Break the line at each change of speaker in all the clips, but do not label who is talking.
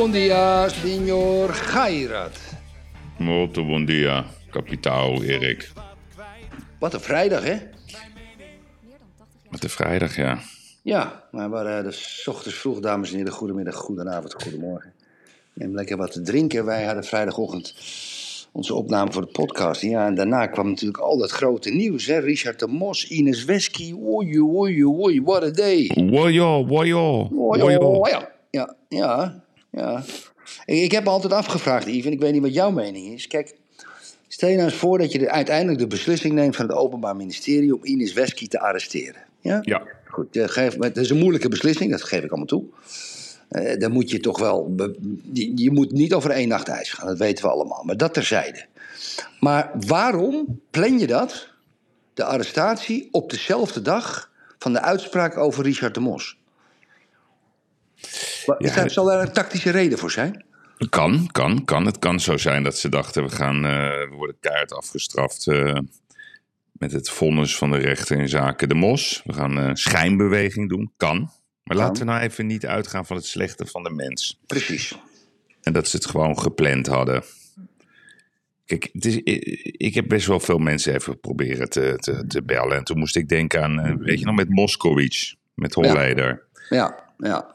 bom dia.
Molto bom dia, kapitaal Erik.
Wat een vrijdag, hè?
Met de vrijdag, ja.
Ja, maar we waren dus ochtends vroeg, dames en heren. Goedemiddag, goedenavond, goedemorgen. Neem lekker wat te drinken. Wij hadden vrijdagochtend onze opname voor de podcast. Ja, en daarna kwam natuurlijk al dat grote nieuws, hè? Richard de Mos, Ines Wesky. Oei, oei, oei, what a day.
Wojo, wojo, wojo.
Ja, ja, ja. Ik, ik heb me altijd afgevraagd, Yves, en ik weet niet wat jouw mening is. Kijk, stel je nou eens voor dat je de, uiteindelijk de beslissing neemt van het Openbaar Ministerie om Ines Wesky te arresteren. Ja?
Ja,
Goed, geef, het is een moeilijke beslissing, dat geef ik allemaal toe. Eh, dan moet je toch wel. je moet niet over één nacht ijs gaan, dat weten we allemaal. Maar dat terzijde. Maar waarom plan je dat, de arrestatie, op dezelfde dag van de uitspraak over Richard de Mos?
Ja,
Zal- Zal daar een tactische reden voor zijn?
kan, kan, kan. Het kan zo zijn dat ze dachten, we, gaan, eh, we worden keihard afgestraft eh, met het vonnis van de rechter in zaken de mos. We gaan een schijnbeweging doen, kan. Maar laten we nou even niet uitgaan van het slechte van de mens.
Precies.
En dat ze het gewoon gepland hadden. Kijk, het is, ik heb best wel veel mensen even proberen te, te, te bellen. En toen moest ik denken aan, eh, weet je nog, met Moskowitz, met Holleder.
Ja, ja.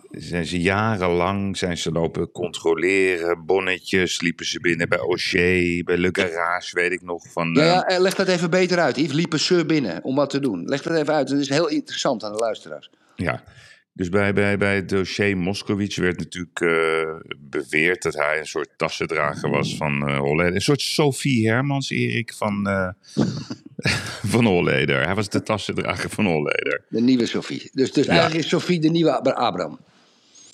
Zijn ze jarenlang zijn ze lopen controleren, bonnetjes, liepen ze binnen bij O'Shea, bij Le Garage, weet ik nog. Van,
Ja,
eh,
ja, eh, leg dat even beter uit. Yves liepen ze binnen om wat te doen. Leg dat even uit. Dat is heel interessant aan de luisteraars.
Ja, dus bij, bij, bij het dossier Moskowitz werd natuurlijk eh, beweerd dat hij een soort tassendrager was van Holleder. Een soort Sophie Hermans, Erik, van, eh van Holleder. Hij was de tassendrager van Holleder.
De nieuwe Sophie. Dus, dus
Ja.
eigenlijk is Sophie de nieuwe Ab- Abraham.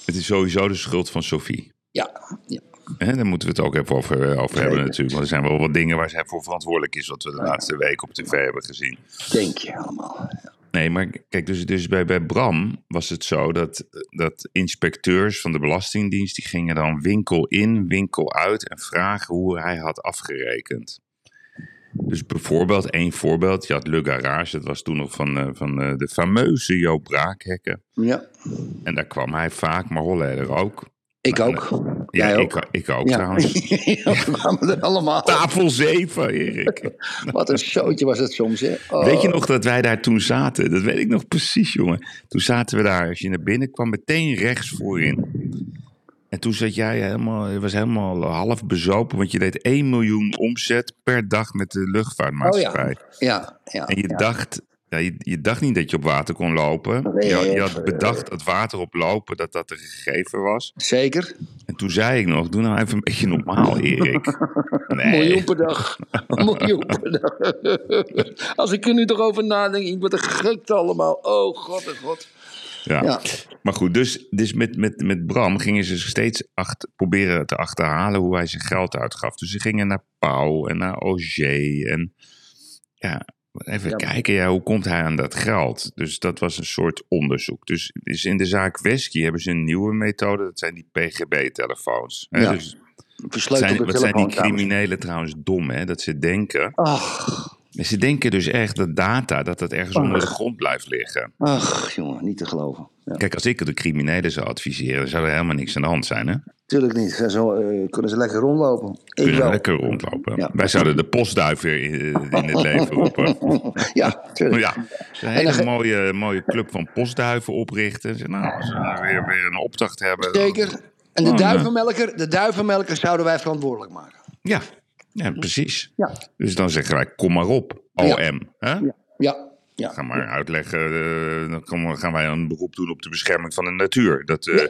Het is sowieso de schuld van Sophie.
Ja, ja.
Daar moeten we het ook even over, over hebben natuurlijk. Want er zijn wel wat dingen waar zij voor verantwoordelijk is... wat we de laatste week op tv hebben gezien.
denk je allemaal.
Nee, maar kijk, dus, dus bij, bij Bram was het zo dat, dat inspecteurs van de Belastingdienst... die gingen dan winkel in, winkel uit en vragen hoe hij had afgerekend. Dus bijvoorbeeld, één voorbeeld, je had Le Garage, dat was toen nog van, eh, van eh, de fameuze Joop Braakhekken.
Ja,
En daar kwam hij vaak, maar Holleder ook.
Ik ook.
Ja,
Jij
ik, ik ook
Ja.
trouwens.
ja, we kwamen er allemaal.
Tafel 7, Erik.
Wat een showtje was het soms, hè? Oh.
Weet je nog dat wij daar toen zaten? Dat weet ik nog precies, jongen. Toen zaten we daar, als je naar binnen kwam, meteen rechts voorin. En toen zat jij helemaal, je was helemaal half bezopen, want je deed 1 miljoen omzet per dag met de
Oh
luchtvaartmaatschappij.
ja. Ja, ja.
En je, dacht, ja, je, je dacht niet dat je op water kon lopen.
Nee,
je, je had bedacht dat water op lopen, dat dat een gegeven was.
Zeker.
En toen zei ik nog, doe nou even een beetje normaal, Erik. Nee.
miljoen per dag. Een miljoen per dag. Als ik er nu toch over nadenk, ik word er gek allemaal. Oh god, oh god.
Ja.
Ja.
Maar goed, dus, dus met, met, met Bram gingen ze steeds achter, proberen te achterhalen hoe hij zijn geld uitgaf. Dus ze gingen naar Pauw en naar Auger en ja, even
Ja.
kijken, ja, hoe komt hij aan dat geld? Dus dat was een soort onderzoek. Dus, dus in de zaak Wesky hebben ze een nieuwe methode, dat zijn die PGB-telefoons.
Ja.
Dus zijn,
Versleutelde
wat zijn die criminelen trouwens dom, hè? Dat ze denken,
Ach,
ze denken dus echt dat data, dat dat ergens onder de grond blijft liggen.
ach, jongen, niet te geloven. Ja.
Kijk, als ik de criminelen zou adviseren, dan zou er helemaal niks aan de hand zijn, hè?
Tuurlijk niet. Ze Zo, eh, kunnen ze lekker rondlopen. Ik
kunnen lekker rondlopen.
Ja.
Wij zouden de postduif weer in, in het leven roepen.
Ja, tuurlijk.
ja, een
En
hele
dan-
mooie, mooie club van postduiven oprichten. Nou, als we weer, weer een opdracht hebben. dan-
Zeker. En de
Oh,
duivenmelker, de duivenmelker zouden wij verantwoordelijk maken.
Ja, ja, precies.
Ja.
Dus dan zeggen wij, kom maar op, OM. Hè?
Ja, ja.
Ga maar uitleggen, eh, dan gaan wij een beroep doen op de bescherming van de natuur. Dat, eh,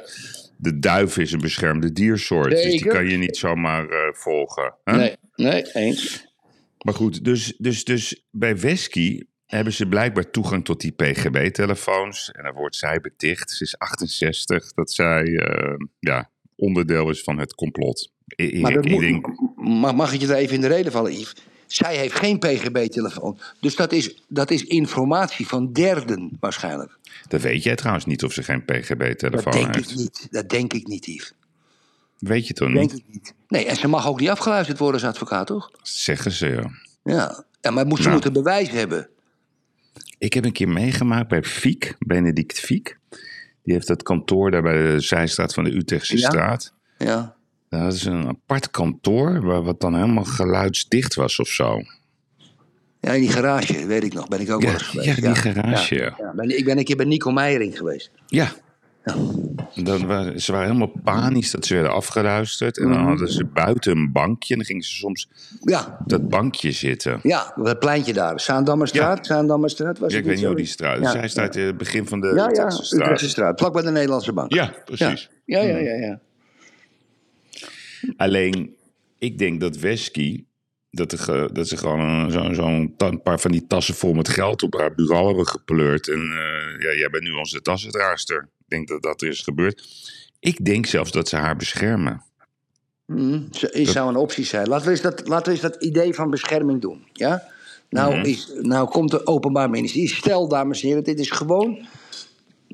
De duif is een beschermde diersoort, dus die kan je niet zomaar eh, volgen.
Nee, nee, eens.
Maar goed, dus, dus, dus bij Wesky hebben ze blijkbaar toegang tot die PGB-telefoons. En dan wordt zij beticht, ze is 68, dat zij eh, ja, onderdeel is van het complot. I-
Maar
ik-
dat
ik
moet,
denk-
mag, mag ik je er even in de reden vallen, Yves? Zij heeft geen PGB-telefoon. Dus dat is, dat is informatie van derden waarschijnlijk.
dat weet jij trouwens niet of ze geen
Dat
PGB-telefoon
denk
heeft.
ik niet. Dat denk ik niet, Yves.
Weet je toch
Denk
niet?
ik niet. Nee, en ze mag ook niet afgeluisterd worden als advocaat, toch?
Zeggen ze, ja.
Ja. ja maar moet ze
Nou.
moeten bewijs hebben.
Ik heb een keer meegemaakt bij Fiek, Benedict Fiek. Die heeft dat kantoor daar bij de zijstraat van de Utrechtse
Ja.
straat.
Ja.
Dat is een apart kantoor, waar wat dan helemaal geluidsdicht was of zo.
Ja, in die garage, weet ik nog. Ben ik ook
Ja,
wel eens geweest.
ja, die garage, ja.
Ja, ben- ik ben een keer bij Nico Meijering geweest.
Ja. Dat waren, ze waren helemaal panisch dat ze werden afgeluisterd. En
Mhm.
dan hadden ze buiten een bankje. En dan gingen ze soms
Ja,
op dat bankje zitten.
ja, dat pleintje daar. Zaandammerstraat, Zaandammerstraat was
Ja, ik weet niet hoe die straat
Ja,
Zij staat in het begin van de
Ja, ja,
Utrechtse straat.
Utrechtse straat. Vlak bij de Nederlandse bank.
Ja, precies.
Ja, ja, ja. ja.
Alleen, ik denk dat Wesky, dat, er, dat ze gewoon een- zo- zo'n ta- een paar van die tassen vol met geld op haar bureau hebben gepleurd. En eh, ja, jij bent nu onze tassendraagster. Ik denk dat dat er is gebeurd. Ik denk zelfs dat ze haar beschermen.
Zo- is zou een optie zijn. Laten we eens dat, laten we eens dat idee van bescherming doen. Ja? Nou,
Mhm.
is, nou komt de openbaar ministerie. Stel, dames en heren, dit is gewoon,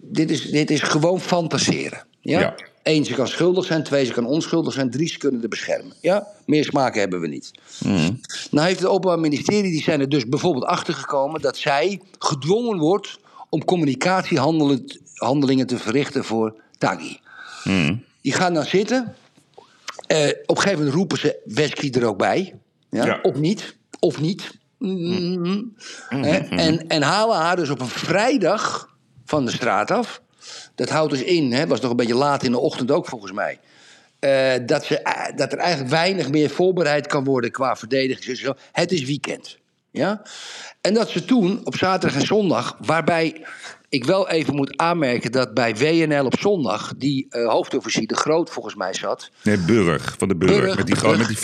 dit is, dit is gewoon fantaseren. Ja?
Ja.
Eén, ze kan schuldig zijn. Twee, ze kan onschuldig zijn. Drie, ze kunnen er beschermen. Ja? Meer smaken hebben we niet. Nou heeft het Openbaar Ministerie, die zijn er dus bijvoorbeeld achtergekomen dat zij gedwongen wordt om communicatiehandelingen te verrichten voor Taghi. Die gaan dan zitten. Eh, op een gegeven moment roepen ze Wesky er ook bij. Ja?
Ja.
Of niet. Of niet. Mm. Hè? En, en halen haar dus op een vrijdag van de straat af. Dat houdt dus in, hè, was nog een beetje laat in de ochtend ook volgens mij. eh, dat, ze, eh, dat er eigenlijk weinig meer voorbereid kan worden qua verdediging. Het is weekend. Ja? En dat ze toen op zaterdag en zondag, waarbij ik wel even moet aanmerken dat bij WNL op zondag die eh, hoofdofficier de Groot volgens mij zat.
Nee, Burg, van de Burg.
Burg,
met die,
Burg.
met die.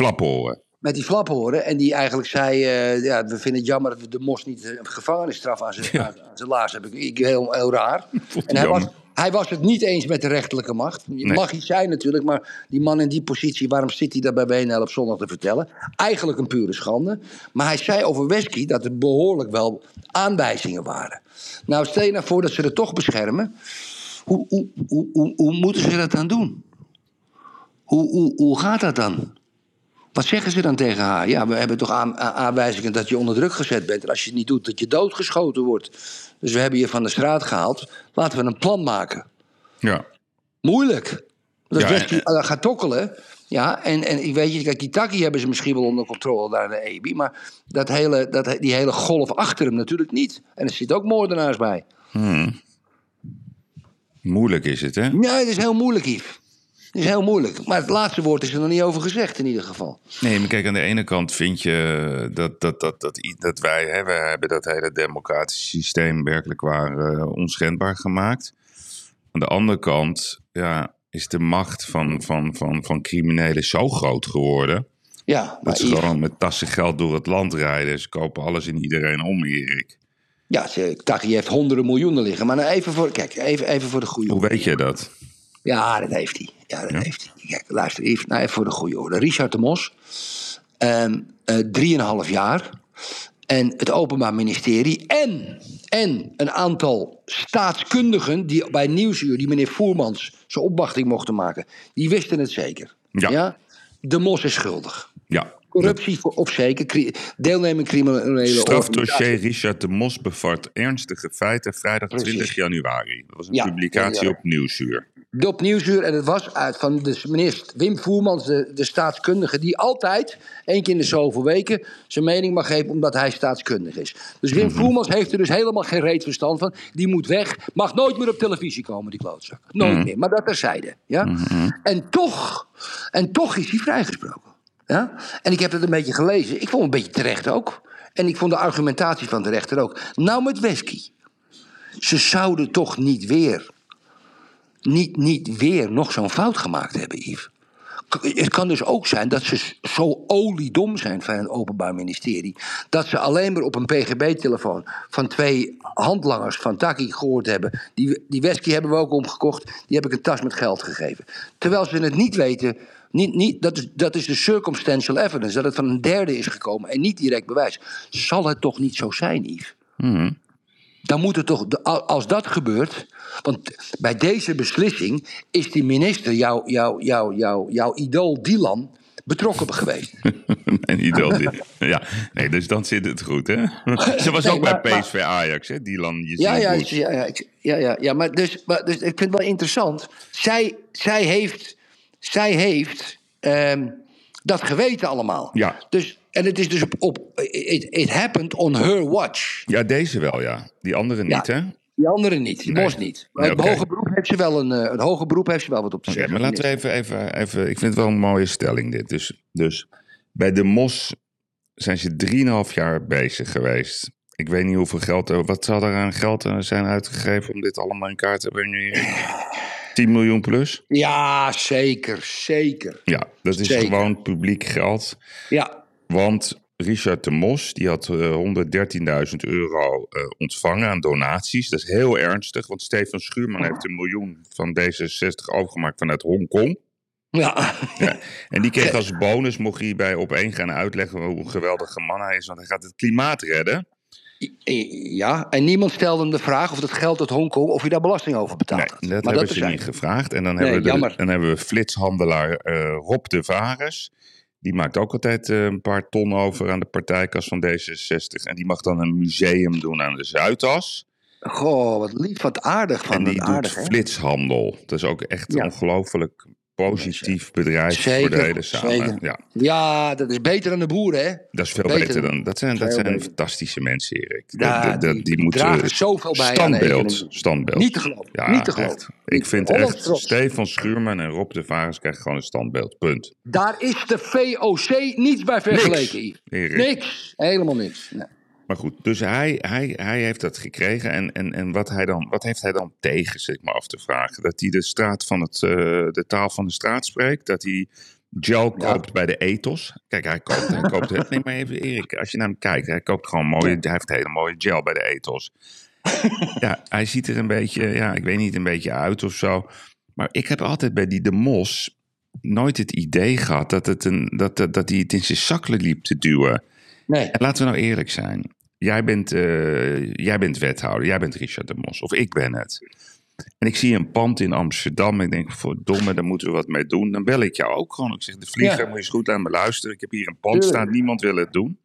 Met die flaphoren. En die eigenlijk zei: eh, ja, We vinden het jammer dat we de Mos niet een gevangenisstraf aan zijn, zijn laars hebben. Ik, heel, heel raar. En hij was, hij was het niet eens met de rechterlijke macht.
Nee.
mag iets zijn natuurlijk, maar die man in die positie, waarom zit hij daar bij WNL op zondag te vertellen? Eigenlijk een pure schande. Maar hij zei over Wesky dat er behoorlijk wel aanwijzingen waren. Nou, stel je nou voor dat ze er toch beschermen. Hoe, hoe, hoe, hoe, hoe moeten ze dat dan doen? Hoe, hoe, hoe gaat dat dan? Wat zeggen ze dan tegen haar? Ja, we hebben toch aan, aan- aanwijzingen dat je onder druk gezet bent. En als je het niet doet, dat je doodgeschoten wordt. Dus we hebben je van de straat gehaald. Laten we een plan maken.
Ja.
Moeilijk. Dat
Ja,
Wesky
en-
gaat tokkelen. Ja, en, en ik weet je, kijk, die Taki hebben ze misschien wel onder controle daar in de EBI. Maar dat hele, dat, die hele golf achter hem natuurlijk niet. En er zitten ook moordenaars bij.
Moeilijk is het, hè?
Ja, het is heel moeilijk, Yves. Is heel moeilijk. Maar het laatste woord is er nog niet over gezegd, in ieder geval.
Nee, maar kijk, aan de ene kant vind je dat, dat, dat, dat, dat wij, hè, wij hebben dat hele democratische systeem werkelijk waar eh, onschendbaar gemaakt. Aan de andere kant ja, is de macht van, van, van, van criminelen zo groot geworden.
Ja,
Dat ze gewoon met tassen geld door het land rijden. Ze kopen alles en iedereen om, Erik.
Ja, Taki heeft honderden miljoenen liggen. Maar nou even voor, kijk, even, even voor de goede
Hoe weet je dat?
Ja, dat heeft hij. Ja, dat heeft hij. Kijk, luister even, nou even voor de goede orde. Richard de Mos, ehm, eh, drieënhalf jaar. En het Openbaar Ministerie en, en een aantal staatskundigen... die bij Nieuwsuur, die meneer Voermans zijn opwachting mochten maken... die wisten het zeker.
Ja.
De Mos is schuldig.
Ja.
Corruptie of zeker, deelneming criminele.
Strafdossier Richard de Mos bevat ernstige feiten vrijdag
Precies.
20 januari. Dat was een
Ja,
publicatie op Nieuwsuur.
Op Nieuwsuur. En het was uit van de meneer Wim Voermans, de, de staatskundige, die altijd, één keer in de zoveel weken, zijn mening mag geven omdat hij staatskundig is. Dus Wim Voermans heeft er dus helemaal geen reet verstand van. Die moet weg, mag nooit meer op televisie komen, die klootzak. Nooit meer, maar dat terzijde. Ja? En, toch, en toch is hij vrijgesproken. Ja? En ik heb het een beetje gelezen. Ik vond het een beetje terecht ook. En ik vond de argumentatie van de rechter ook. Nou met Wesky. Ze zouden toch niet weer niet, niet weer nog zo'n fout gemaakt hebben, Yves. het kan dus ook zijn dat ze zo oliedom zijn van het Openbaar Ministerie. dat ze alleen maar op een PGB-telefoon van twee handlangers van Taki gehoord hebben. Die, die whisky hebben we ook omgekocht, die heb ik een tas met geld gegeven. Terwijl ze het niet weten. Niet, niet, dat, is, dat is de circumstantial evidence, dat het van een derde is gekomen en niet direct bewijs. Zal het toch niet zo zijn, Yves?
Mhm.
Dan moet het toch, als dat gebeurt. Want bij deze beslissing is die minister, jouw jou, jou, jou, jouw idool Dylan, betrokken geweest.
Mijn idool. Dylan. Ja, nee, dus dan zit het goed, hè? Ze was
Nee,
ook
maar-
bij PSV Ajax, hè? Dylan, je
Ja, ja, ja, ja, ja, ja maar, dus, maar dus ik vind het wel interessant. Zij, zij heeft, zij heeft ehm, dat geweten allemaal.
Ja.
Dus, en het is dus op, op it, it happened on her watch.
Ja, deze wel, ja. Die andere
Ja.
niet, hè?
Die andere niet, die
Nee.
Bos niet. Maar
Nee,
het hoge beroep heeft ze wel een, eh, het hoge beroep heeft ze wel wat op te
Oké,
zeggen.
maar laten we even, even, even... Ik vind het wel een mooie stelling, dit. Dus, dus bij de Mos zijn ze drieënhalf jaar bezig geweest. Ik weet niet hoeveel geld... er- Wat zal er aan geld eh, zijn uitgegeven om dit allemaal in kaart te brengen? Erik? 10 miljoen plus?
Ja, zeker, zeker.
Ja, dat is
Zeker.
gewoon publiek geld.
Ja,
Want Richard de Mos die had eh, 113.000 euro eh, ontvangen aan donaties. Dat is heel ernstig, want Stefan Schuurman heeft een miljoen van D66 overgemaakt vanuit Hongkong.
ja.
En die kreeg als bonus, mocht hij bij op één gaan uitleggen hoe een geweldige man hij is, want hij gaat het klimaat redden.
Ja. En niemand stelde hem de vraag of dat geld uit Hongkong, of hij daar belasting over
Nee,
had.
dat
maar
hebben
dat
ze niet gevraagd. En dan,
Nee,
hebben, we de, dan hebben we flitshandelaar eh, Rob de Vares. Die maakt ook altijd eh, een paar ton over aan de partijkas van D66. En die mag dan een museum doen aan de Zuidas.
Goh, wat lief, wat aardig van
En die doet
aardig,
flitshandel. Dat is ook echt
Ja.
ongelooflijk positief bedrijf voor de hele samen.
zeker.
Ja,
Ja, dat is beter dan de boeren, hè?
dat is veel
Beter
beter
dan-.
Dat zijn, dat zijn
beter.
fantastische mensen, Erik.
Ja,
Dat- dat-
die-
moeten
dragen zoveel bij
standbeeld, standbeeld.
Niet te geloven,
Ja,
niet te
echt.
geloven.
Ik vind echt
trots.
Stefan Schuurman en Rob de Vares krijgen gewoon een standbeeld. Punt.
Daar is de VOC niets bij vergeleken, Yves.
Erik.
Niks, helemaal niks. Nee.
Maar goed, dus hij, hij, hij heeft dat gekregen. En, en, en wat, hij dan, wat heeft hij dan tegen, zit ik me af te vragen? Dat hij de, straat van het, eh, de taal van de straat spreekt? Dat hij gel
Ja.
koopt bij de ethos? Kijk, hij koopt... Hij koopt nee, maar even Erik, als je naar hem kijkt. Hij koopt gewoon mooie... Hij heeft hele mooie gel bij de ethos. ja, hij ziet er een beetje... Ja, ik weet niet, een beetje uit of zo. Maar ik heb altijd bij die De Mos nooit het idee gehad... dat, het een, dat, dat, dat hij het in zijn zak liep te duwen.
nee.
En laten we nou eerlijk zijn. Jij bent, eh, jij bent wethouder, jij bent Richard de Mos, of ik ben het. En ik zie een pand in Amsterdam. Ik denk, verdomme, daar moeten we wat mee doen. Dan bel ik jou ook gewoon. Ik zeg, de vlieger,
Ja.
moet je eens goed naar me luisteren. Ik heb hier een pand staan, niemand wil het doen.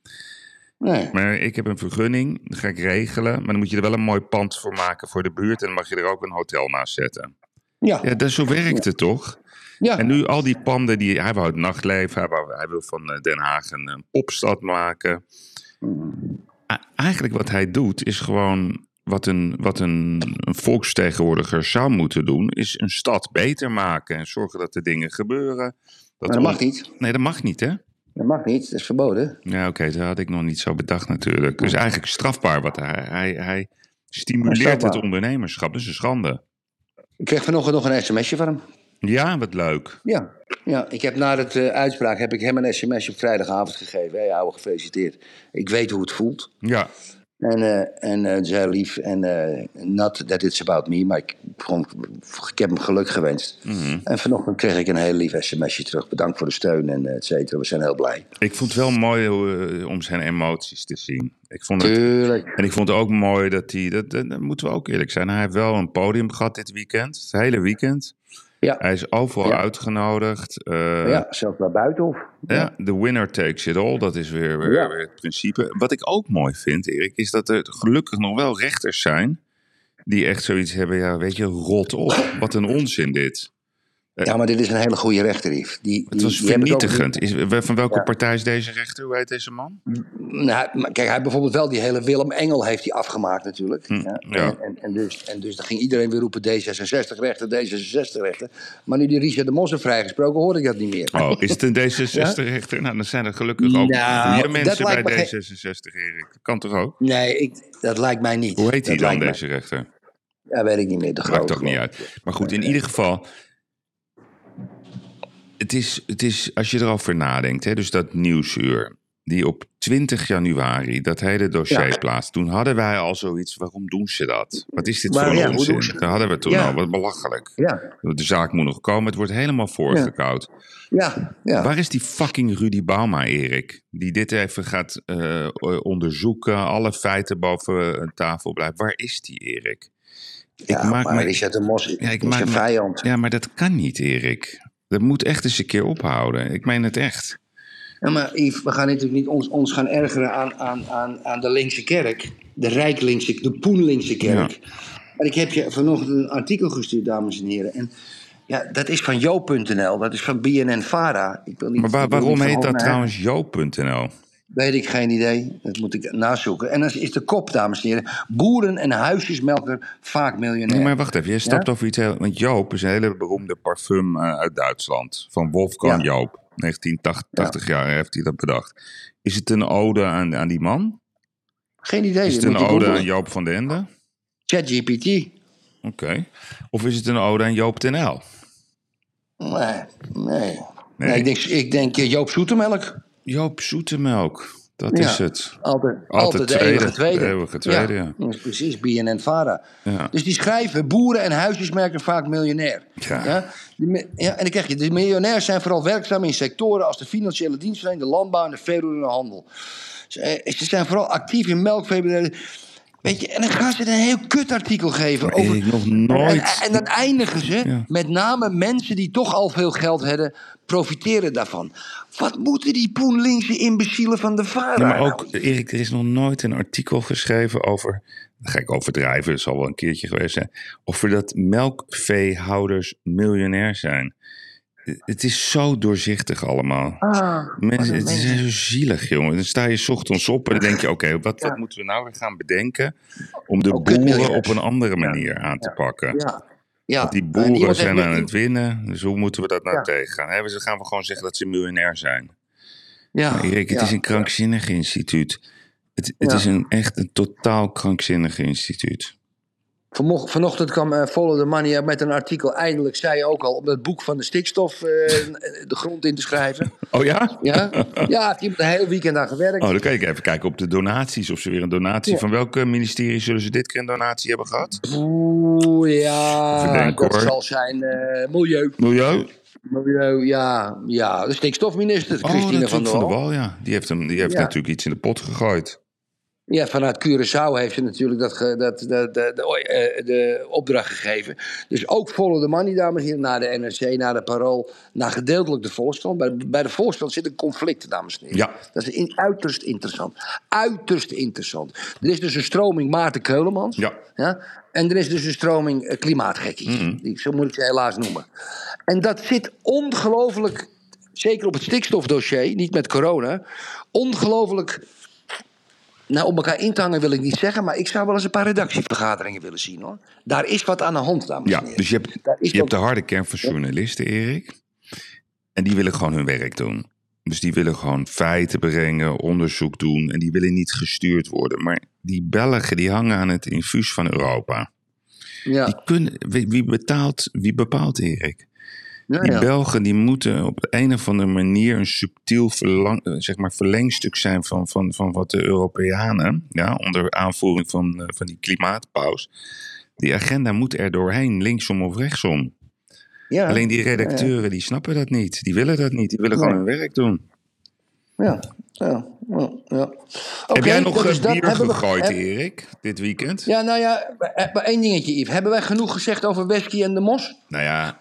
nee.
Maar ik heb een vergunning, dat ga ik regelen. Maar dan moet je er wel een mooi pand voor maken voor de buurt. En dan mag je er ook een hotel naast zetten.
Ja,
Ja, dat, zo werkt het toch?
ja.
En nu al die panden, die, hij wou het nachtleven. Hij, wou, hij wil van eh, Den Haag een, een popstad maken. Eigenlijk wat hij doet is gewoon wat een, wat een, een volksvertegenwoordiger zou moeten doen. Is een stad beter maken en zorgen dat er dingen gebeuren.
maar dat mag niet.
Nee, dat mag niet hè?
Dat mag niet, dat is verboden.
Ja, oké, dat had ik nog niet zo bedacht natuurlijk. Dus eigenlijk strafbaar wat hij, hij, hij stimuleert het ondernemerschap. Dat is een schande.
Ik kreeg vanochtend nog een sms'je van hem.
Ja, wat leuk.
Ja, ja ik heb na de eh, uitspraak heb ik hem een sms'je op vrijdagavond gegeven. Hé, hey, ouwe, gefeliciteerd. Ik weet hoe het voelt.
Ja,
En, eh en eh, zei lief, en eh, not that it's about me, maar ik, gewoon, ik heb hem geluk gewenst.
Mhm.
En vanochtend kreeg ik een heel lief sms'je terug. Bedankt voor de steun en et cetera. We zijn heel blij.
ik vond het wel mooi om zijn emoties te zien. Ik vond het
Tuurlijk.
En ik vond het ook mooi dat hij, dat, dat, dat moeten we ook eerlijk zijn, hij heeft wel een podium gehad dit weekend, het hele weekend.
Ja,
Hij is overal
Ja.
uitgenodigd. eh,
ja zelfs naar Buitenhof.
ja, the winner takes it all, dat is weer, weer, weer het principe. Wat ik ook mooi vind, Erik, is dat er gelukkig nog wel rechters zijn die echt zoiets hebben, ja, weet je, rot op. Wat een onzin dit.
Ja, maar dit is een hele goede rechter, Yves. Die,
Het was
die ook-
vernietigend. Is, van welke
Ja.
partij is deze rechter? Hoe heet deze man?
Nou, maar kijk, hij heeft bijvoorbeeld wel die hele Willem Engel heeft hij afgemaakt natuurlijk.
Hm,
ja.
ja.
En, en, en dus, en dus dan ging iedereen weer roepen D66-rechter, D66-rechter. Maar nu die Richard de Mos heeft vrijgesproken, hoor ik dat niet meer.
Oh, is het een D66-rechter? Nou, dan zijn er gelukkig ook
Nou, dat
mensen bij
lijkt me geen-
D66, Erik. Dat kan toch ook?
Nee, ik, dat lijkt mij niet.
Hoe heet hij
Dat
dan,
mij-
deze rechter?
Ja, weet ik niet meer. De
Maakt ook niet uit. Maar goed, in ieder geval. Het is, het is, als je erover nadenkt, hè, dus dat nieuwsuur, die op 20 januari dat hele dossier
Ja.
plaatst. Toen hadden wij al zoiets, waarom doen ze dat? Wat is dit
Maar
voor
ja,
een onzin?
dat?
Hadden we toen
Ja.
al, wat belachelijk.
Ja,
De zaak moet nog komen, het wordt helemaal voorgekoud.
ja, ja.
Waar is die fucking Rudy Bauma, Erik? Die dit even gaat eh, onderzoeken, alle feiten boven een tafel blijven. Waar is die, Erik?
ja
maak
maar
me-
Richard de Mos
Ja, ik
is
maak me-
vijand.
Ja, maar dat kan niet, Erik. Dat moet echt eens een keer ophouden. Ik meen het echt.
Ja, maar Yves, we gaan natuurlijk niet ons, ons gaan ergeren aan, aan, aan, aan de linkse kerk. De rijklinkse, de poenlinkse kerk. En ik heb je vanochtend een artikel gestuurd, dames en heren. En ja, dat is van Jo.nl, dat is van BNN-Vara. Ik wil niet,
Maar waar- waarom heet dat trouwens Joop.nl?
Weet ik geen idee. Dat moet ik nazoeken. En dan is de kop, dames en heren. Boeren en huisjesmelker vaak miljonair.
Nee, maar wacht even. Je stapt
Ja?
over iets heel... Want Joop is een hele beroemde parfum eh, uit Duitsland. Van Wolfgang
Ja.
Joop. 1980 jaar heeft hij dat bedacht. Is het een ode aan, aan die man?
Geen idee.
Is het een ode aan. Joop van den Ende?
ChatGPT.
Oké. Of is het een ode aan Joop ten L?
Nee, nee.
Nee.
nee ik denk, ik denk eh, Joop Zoetemelk.
Joop Zoetemelk. Dat
Ja.
is het.
Altijd,
Altijd
altijd, de
tweede.
eeuwige tweede.
De eeuwige tweede, ja.
is Precies, BNN-Vara.
Ja.
Dus die schrijven, boeren en huisjesmerken vaak miljonair.
Ja.
Ja, en dan krijg je, de miljonairs zijn vooral werkzaam in sectoren als de financiële dienstverlening, de landbouw en de veeroerende handel. Ze, eh, ze zijn vooral actief in melkveebedrijven. Weet je, en dan gaan ze een heel kut artikel geven over...
Nog
En,
nooit...
en dan eindigen ze
Ja.
met name mensen die toch al veel geld hebben, profiteren daarvan. Wat moeten die poenlinkse imbecielen van de VARA
Ja, maar
nou?
ook, Erik, er is nog nooit een artikel geschreven over. Dat ga ik overdrijven, het zal wel een keertje geweest zijn. Over dat melkveehouders miljonair zijn. Het is zo doorzichtig allemaal.
Ah,
Mensen, het is
mensen.
zo zielig, jongen. Dan sta je 's ochtends op en dan denk je: oké, wat, wat moeten we nou weer gaan bedenken om de
Ook
boeren op een andere manier aan te pakken?
Ja. Ja.
Want die
En
boeren zijn aan het winnen, dus hoe moeten we dat nou tegengaan? Hè, Ze gaan we gewoon zeggen dat ze miljonair zijn.
Ja.
Erik, het is een krankzinnig instituut. Het, het is een, echt een totaal krankzinnig instituut.
Vanochtend kwam eh, Follow the Money met een artikel. Eindelijk zei je ook al om het boek van de stikstof eh, de grond in te schrijven.
Oh ja?
Ja, ja heeft iemand een heel weekend aan gewerkt.
Oh, dan kan ik even kijken op de donaties. Of ze weer een donatie.
Ja.
Van welke ministerie zullen ze dit keer een donatie hebben gehad?
Oeh, ja,
denken,
dat
hoor.
zal zijn eh, milieu.
Milieu?
Milieu, ja, ja. De stikstofminister,
Oh,
Christine van der
van de
Wal.
Wal, ja. Die heeft, hem, die heeft
Ja.
natuurlijk iets in de pot gegooid.
Ja, vanuit Curaçao heeft ze natuurlijk dat, ge- dat, dat, de, de, eh, de opdracht gegeven. Dus ook follow the money, dames en heren, naar de NRC, naar de Parool, naar gedeeltelijk de Volkskrant. Bij, bij de Volkskrant zit een conflict, dames en heren.
Ja.
Dat is in, uiterst interessant. Uiterst interessant. Er is dus een stroming Maarten Keulemans.
Ja.
Ja? En er is dus een stroming eh, klimaatgekkies.
Mhm.
Die, zo moet ik ze helaas noemen. En dat zit ongelooflijk, zeker op het stikstofdossier, niet met corona, ongelooflijk. Nou, om elkaar in te hangen wil ik niet zeggen, maar ik zou wel eens een paar redactievergaderingen willen zien hoor. Daar is wat aan de hand, dames
Ja,
en heren.
dus je hebt, je de harde kern van journalisten, Erik. En die willen gewoon hun werk doen. Dus die willen gewoon feiten brengen, onderzoek doen. En die willen niet gestuurd worden. Maar die Belgen, die hangen aan het infuus van Europa.
Ja,
Die kunnen, wie, wie betaalt, wie bepaalt, Erik?
Ja,
Die
ja.
Belgen die moeten op een of andere manier een subtiel verlang, eh, zeg maar verlengstuk zijn van, van, van wat de Europeanen, ja, onder aanvoering van, eh, van die klimaatpaus. Die agenda moet er doorheen, linksom of rechtsom.
ja.
Alleen die redacteuren die snappen dat niet. Die willen dat niet. Die willen gewoon hun werk doen.
Ja, ja, ja. ja.
Heb jij nog eh,
dat.
bier
we-
gegooid, Erik, dit weekend?
Ja, nou ja, maar maar één dingetje, Yves. Hebben wij genoeg gezegd over Wesky en de Mos?
Nou ja,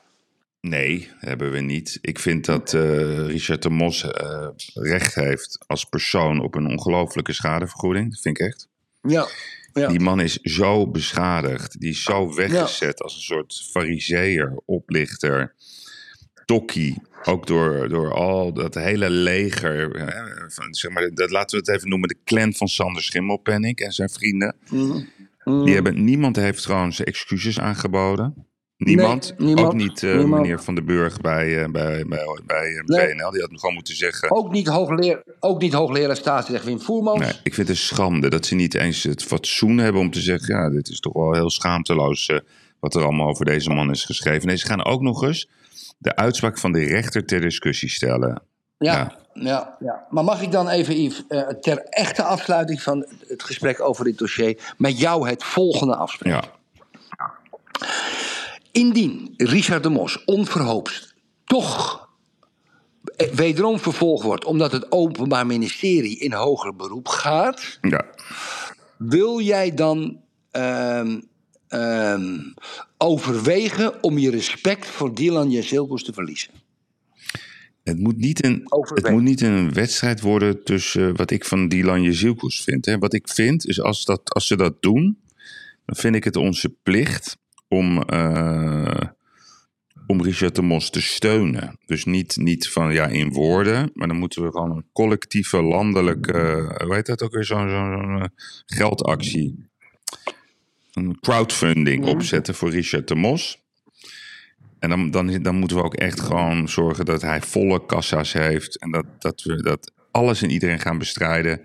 nee, hebben we niet. Ik vind dat eh, Richard de Mos eh, recht heeft als persoon op een ongelofelijke schadevergoeding. Dat vind ik echt.
Ja. ja.
Die man is zo beschadigd. Die is zo weggezet als een soort fariseer, oplichter, tokkie. Ook door, door al dat hele leger. hè, van, zeg maar, dat, laten we het even noemen. De clan van Sander Schimmelpenninck en zijn vrienden.
Mhm.
Die hebben, niemand heeft trouwens excuses aangeboden. Niemand.
Nee, niemand.
Ook niet
Niemand.
meneer Van den Burg bij, eh, bij, bij, bij eh,
Nee.
BNL. Die had gewoon moeten zeggen.
Ook niet hoogleraar, ook niet hoogleraar staatsrecht Wim Voermans.
Nee, ik vind het een schande dat ze niet eens het fatsoen hebben om te zeggen: ja, dit is toch wel heel schaamteloos wat er allemaal over deze man is geschreven. Nee, ze gaan ook nog eens de uitspraak van de rechter ter discussie stellen.
Ja, ja. ja, maar mag ik dan even, Yves, ter echte afsluiting van het gesprek over dit dossier, met jou het volgende afspreken?
Ja,
Indien Richard de Mos onverhoopt toch eh, wederom vervolgd wordt, omdat het Openbaar Ministerie in hoger beroep gaat,
ja.
wil jij dan ehm, ehm, overwegen om je respect voor Dylan Jezilkus te verliezen?
Het moet, niet een, het moet niet een wedstrijd worden tussen wat ik van Dylan Jezielkus vind. Hè. Wat ik vind is als, dat, als ze dat doen, dan vind ik het onze plicht om, eh, om Richard de Mos te steunen. Dus niet, niet van ja in woorden, maar dan moeten we gewoon een collectieve landelijke, hoe heet dat ook weer, zo'n zo'n, eh, geldactie. Een crowdfunding opzetten voor Richard de Mos. En dan, dan, dan moeten we ook echt gewoon zorgen dat hij volle kassa's heeft. En dat, dat we dat alles en iedereen gaan bestrijden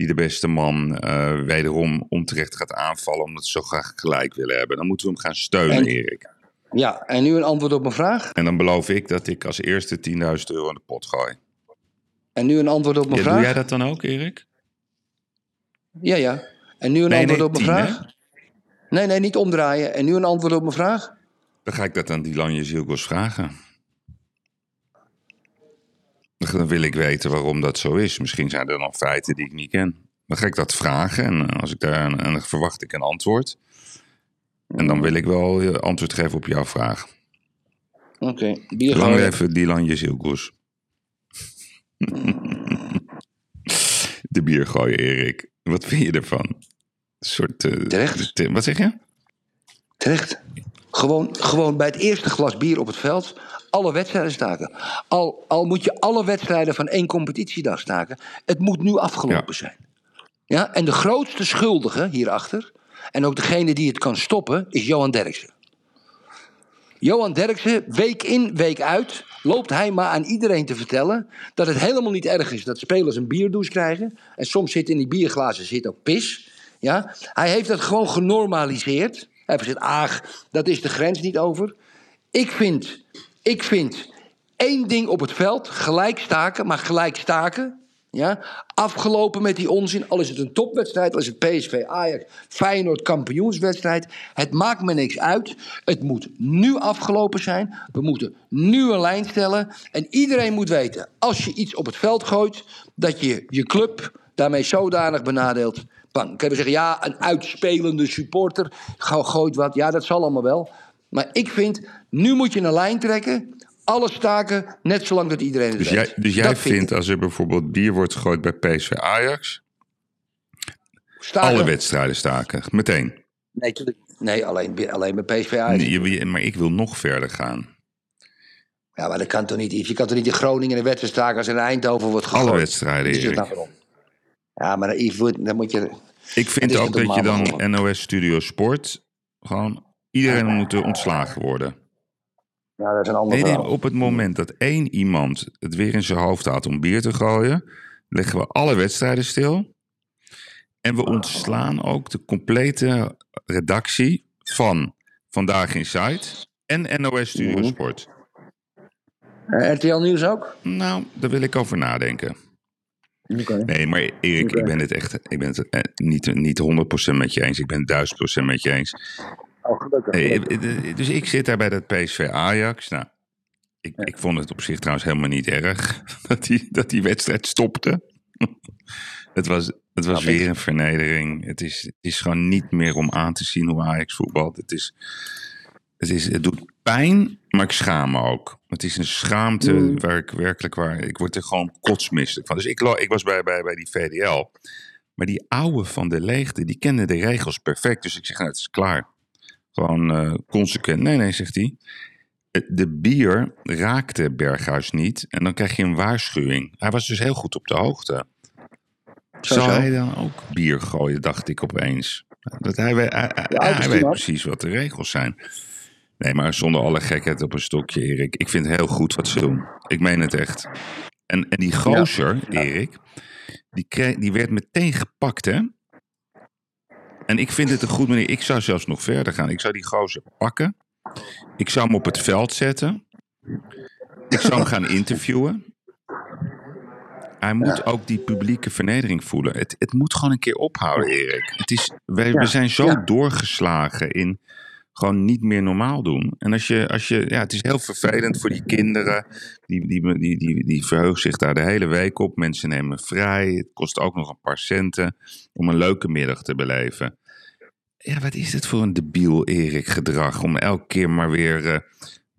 die de beste man eh, wederom onterecht gaat aanvallen. Omdat ze zo graag gelijk willen hebben. Dan moeten we hem gaan steunen,
En-
Erik.
Ja, en nu een antwoord op mijn vraag.
En dan beloof ik dat ik als eerste 10.000 euro in de pot gooi.
En nu een antwoord op mijn
Ja,
vraag.
doe jij dat dan ook, Erik?
Ja, ja. En nu een
Nee,
antwoord
nee,
op mijn vraag.
hè?
Nee, nee, niet omdraaien. En nu een antwoord op mijn vraag.
Dan ga ik dat aan Dylan Jezielkos vragen. Dan wil ik weten waarom dat zo is. Misschien zijn er nog feiten die ik niet ken. Dan ga ik dat vragen en eh, als ik daar en dan verwacht ik een antwoord. En dan wil ik wel eh, antwoord geven op jouw vraag.
Oké, bier
Lang even Dylan Jezielkos. De bier gooien, Erik. Wat vind je ervan? Een soort. eh,
Terecht.
te- Wat zeg je?
Terecht. Gewoon, gewoon bij het eerste glas bier op het veld alle wedstrijden staken. Al, al moet je alle wedstrijden van één competitiedag staken. Het moet nu afgelopen
Ja.
zijn. Ja? En de grootste schuldige hierachter, en ook degene die het kan stoppen, is Johan Derksen. Johan Derksen, week in, week uit, loopt hij maar aan iedereen te vertellen dat het helemaal niet erg is dat spelers een bierdouche krijgen. En soms zit in die bierglazen zit ook pis. Ja? Hij heeft dat gewoon genormaliseerd. Hij heeft gezegd, ach, dat is de grens niet over. Ik vind, ik vind één ding op het veld, gelijk staken, maar gelijk staken. Ja? Afgelopen met die onzin, al is het een topwedstrijd, al is het PSV, Ajax, Feyenoord, kampioenswedstrijd. Het maakt me niks uit. Het moet nu afgelopen zijn. We moeten nu een lijn stellen. En iedereen moet weten, als je iets op het veld gooit, dat je je club daarmee zodanig benadeelt. Bang. Kunnen we zeggen, ja, een uitspelende supporter go- gooit wat. Ja, dat zal allemaal wel. Maar ik vind, nu moet je een lijn trekken. Alles staken, net zolang dat iedereen het
Dus
weet.
jij, dus jij
Dat
vindt als er bijvoorbeeld bier wordt gegooid bij PSV Ajax,
Staken-
alle wedstrijden staken, meteen.
Nee, nee alleen, alleen bij PSV Ajax.
Nee, maar ik wil nog verder gaan.
Ja, maar dat kan toch niet. Je kan toch niet in Groningen een wedstrijd staken als er in Eindhoven wordt gegooid.
Alle wedstrijden, Erik.
nou? Ja, maar Yves, dan moet je...
Ik vind ook dat je dan. NOS Studio Sport gewoon iedereen moet ontslagen worden.
Ja, dat is een ander
Nee, nee,
verhaal.
op het moment dat één iemand het weer in zijn hoofd haalt om bier te gooien, leggen we alle wedstrijden stil. En we ontslaan ook de complete redactie van Vandaag in Site en NOS Studio
Mhm.
Sport.
Eh, RTL Nieuws ook?
Nou, daar wil ik over nadenken. Nee, maar Erik, ik ben het echt ik ben het, eh, niet, niet 100% met je eens. Ik ben het 1000% met je eens.
Oh, gelukkig. Gelukkig.
eh, dus ik zit daar bij dat PSV Ajax. Nou, ik, ik vond het op zich trouwens helemaal niet erg dat die, dat die wedstrijd stopte. het was, het was weer een vernedering. Het is, het is gewoon niet meer om aan te zien hoe Ajax voetbalt. Het, is, het, is, het doet pijn, maar ik schaam me ook. Het is een schaamte
Mm.
waar ik werkelijk waar. Ik word er gewoon kotsmisselijk van. Dus ik, ik was bij, bij, bij die VDL. Maar die oude van de leegte, die kende de regels perfect. Dus ik zeg, nou, het is klaar. Gewoon eh, consequent. Nee, nee, zegt hij. Eh, De bier raakte Berghuis niet. En dan krijg je een waarschuwing. Hij was dus heel goed op de hoogte.
Zo,
Zal
zo.
hij dan ook bier gooien, dacht ik opeens. Dat hij, we- hij, weet precies wat de regels zijn. Nee, maar zonder alle gekheid op een stokje, Erik. Ik vind het heel goed wat ze doen. Ik meen het echt. En, en die gozer, Erik, die, kreeg, die werd meteen gepakt, hè? En ik vind het een goed manier. Ik zou zelfs nog verder gaan. Ik zou die gozer pakken. Ik zou hem op het veld zetten. Ik zou hem gaan interviewen. Hij moet ook die publieke vernedering voelen. Het, het moet gewoon een keer ophouden, Erik. Het is, wij, We zijn zo
Ja.
doorgeslagen in gewoon niet meer normaal doen. En als je, als je, ja, het is heel vervelend voor die kinderen. Die, die, die, die, die verheugen zich daar de hele week op. Mensen nemen vrij. Het kost ook nog een paar centen om een leuke middag te beleven. Ja, wat is dit voor een debiel Erik gedrag? Om elke keer maar weer eh,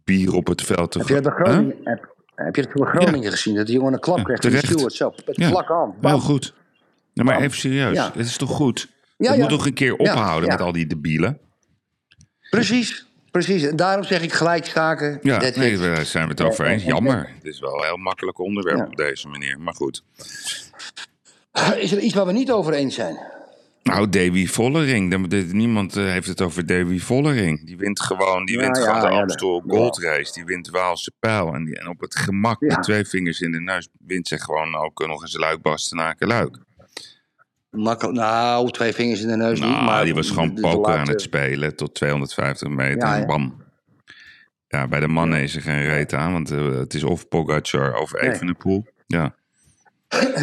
bier op het veld te
Heb je dat
Huh?
Heb, heb je dat bij Groningen gezien? Dat die jongen een klap
Ja,
de
terecht.
Met
Ja.
vlakke hand.
Wel
Bam.
goed. Nou, maar
Bam.
even serieus. Het is toch goed?
Ja,
Het
ja.
moet toch een keer ophouden met al die debielen?
Precies, precies. En daarom zeg ik gelijk staken.
Ja, nee, daar zijn we het over
En-
eens.
en-
Jammer. Het is wel een heel makkelijk onderwerp op deze manier. Maar goed.
Is er iets waar we niet over eens zijn?
Nou, Davy Vollering. Niemand eh, heeft het over Davy Vollering. Die wint gewoon, die wint
ja,
gewoon de Amstel
ja.
Gold Race. Die wint Waalse Pijl. En, die, en op het gemak met twee vingers in de neus wint ze gewoon ook nog eens Luik Bastenaken Luik.
Makkelijk. Nou, twee vingers in de neus niet.
Nou,
Maar
die was gewoon poker aan het spelen tot 250 meter en bam. Ja, bij de mannen is er geen reet aan, want eh, het is of Pogacar of
Nee.
Evenepoel. Ja.